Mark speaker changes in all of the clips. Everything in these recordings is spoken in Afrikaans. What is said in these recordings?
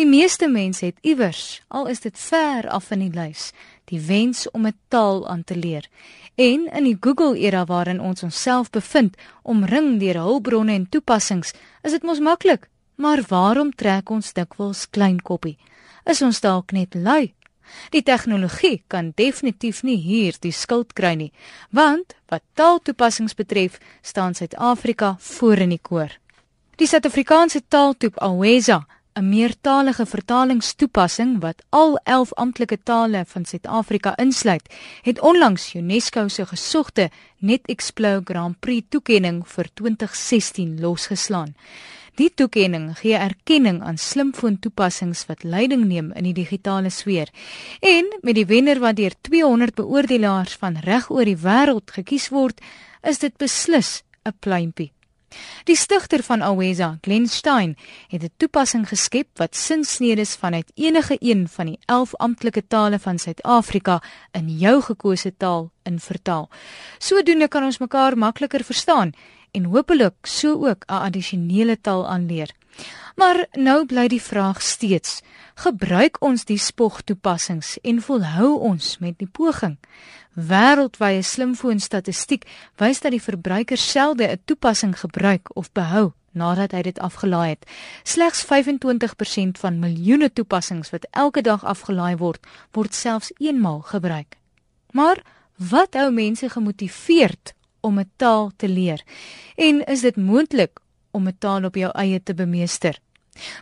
Speaker 1: Die meeste mense het iewers, al is dit ver af in die lys, die wens om 'n taal aan te leer. En in die Google-era waarin ons onsself bevind, omring deur hulpbronne en toepassings, is dit mos maklik. Maar waarom trek ons dikwels klein koppie? Is ons dalk net lui? Die tegnologie kan definitief nie hier die skuld kry nie, want wat taaltoepassings betref, staan Suid-Afrika voor in die koor. Die Suid-Afrikaanse taaltoep Aweza 'n meertalige vertalingstoepassing wat al 11 amptelike tale van Suid-Afrika insluit, het onlangs UNESCO se gesogte NetExplore Grand Prix toekenning vir 2016 losgeslaan. Die toekenning gee erkenning aan slimfoon-toepassings wat leiding neem in die digitale sfeer. En met die wenner wat deur 200 beoordelaars van reg oor die wêreld gekies word, is dit beslis 'n pluimpie. Die stigter van Aweza, Glenn Stein, het 'n toepassing geskep wat sinsnedes vanuit enige een van die 11 amptelike tale van Suid-Afrika in jou gekose taal in vertaal. Sodoende kan ons mekaar makliker verstaan en hopelik so ook 'n addisionele taal aanleer. Maar nou bly die vraag steeds: gebruik ons die spogtoepassings en volhou ons met die poging? Wêreldwye slimfoonstatistiek wys dat die verbruiker selde 'n toepassing gebruik of behou nadat hy dit afgelaai het. Slegs 25% van miljoene toepassings wat elke dag afgelaai word, word selfs eenmaal gebruik. Maar wat hou mense gemotiveerd om 'n taal te leer? En is dit moontlik om 'n taal op jou eie te bemeester?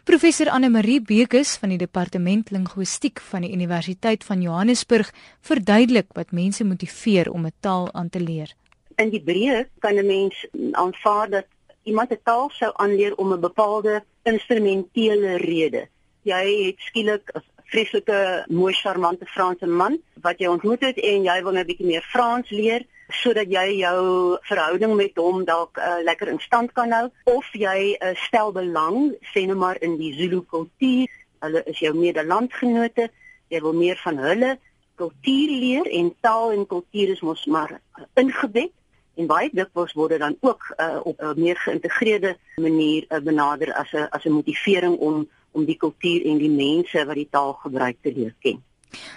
Speaker 1: Professor Anne Marie Bekes van die departement linguistiek van die Universiteit van Johannesburg verduidelik wat mense motiveer om 'n taal aan te leer.
Speaker 2: In die breë kan 'n mens aanvaar dat iemand 'n taal sou aanleer om 'n bepaalde instrumentele rede. Jy het skielik vreeslike mooi charmante Franse man wat jy ontmoet het en jy wil nou 'n bietjie meer Frans leer sodat jy jou verhouding met hom dalk uh, lekker in stand kan hou. Of jy uh, stel belang sê net maar in die Zulu kultuur hulle is jou medelandgenote jy wil meer van hulle kultuur leer en taal en kultuur is mos maar ingebed en baie dikwels word dit dan ook uh, op 'n meer geïntegreerde manier uh, benader as 'n as 'n motivering om om die kultuur en die mense wat die taal gebruik te leer ken.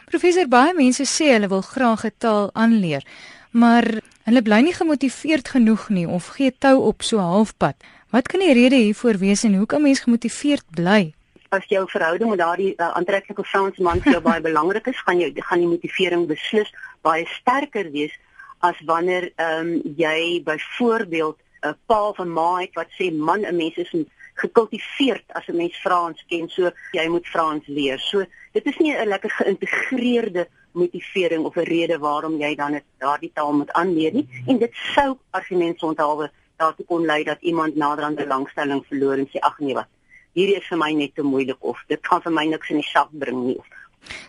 Speaker 1: Professor baie mense sê hulle wil graag 'n taal aanleer maar hulle bly nie gemotiveerd genoeg nie of gee tou op so halfpad. Wat kan die rede hiervoor wees en hoe kan mens gemotiveerd bly?
Speaker 2: As jou verhouding met daardie uh, aantreklike Fransman vir jou baie belangrik is, gaan jy gaan die motivering beslis baie sterker wees as wanneer ehm um, jy byvoorbeeld 'n pa van ma het wat sê man 'n mens is gekultiveerd as 'n mens Frans ken, so jy moet Frans leer. So dit is nie 'n lekker geïntegreerde motivering of 'n rede waarom jy dan daardie taal moet aanleer nie en dit sou argumente onthaalwe daartoe kon lei dat iemand nader aan belangstelling verloor en sê ag nee wat hierdie is vir my net te moeilik of dit gaan vir my niks in die sak bring nie.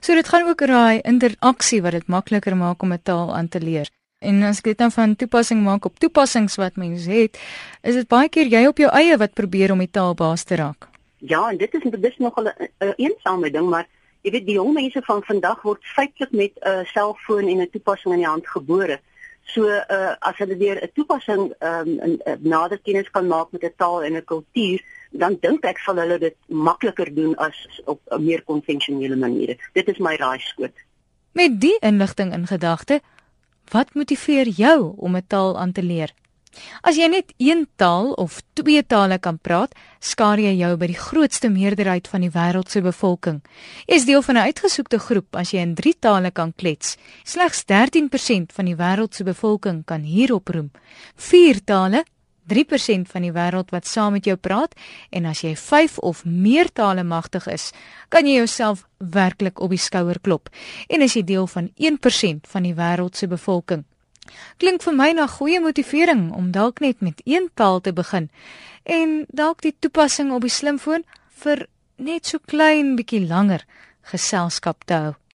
Speaker 1: So dit gaan ook raai interaksie wat dit makliker maak om 'n taal aan te leer. En as ek dit dan van toepassing maak op toepassings wat mense het, is dit baie keer jy op jou eie wat probeer om die taal baas te raak.
Speaker 2: Ja, en dit is dit is nogal 'n een eensame ding, maar jy weet die jong mense van vandag word feitelik met 'n uh, selfoon en 'n toepassing in die hand gebore. So uh as hulle weer 'n toepassing um, in uh, nader kennis kan maak met 'n taal en 'n kultuur, dan dink ek sal hulle dit makliker doen as op 'n meer konvensionele manier. Dit is my raaiskoot.
Speaker 1: Met die inligting in gedagte, wat motiveer jou om 'n taal aan te leer? As jy net een taal of twee tale kan praat, skaar jy jou by die grootste meerderheid van die wêreld se bevolking. Jy is deel van 'n uitgesoekte groep as jy in drie tale kan klets. Slegs 13% van die wêreld se bevolking kan hierop roem. Vier tale 3% van die wêreld wat saam met jou praat en as jy 5 of meer tale magtig is, kan jy jouself werklik op die skouer klop. En as jy deel van 1% van die wêreld se bevolking, Klink vir my na goeie motivering om dalk net met een taal te begin en dalk die toepassing op die slimfoon vir net so klein bietjie langer geselskap te hou.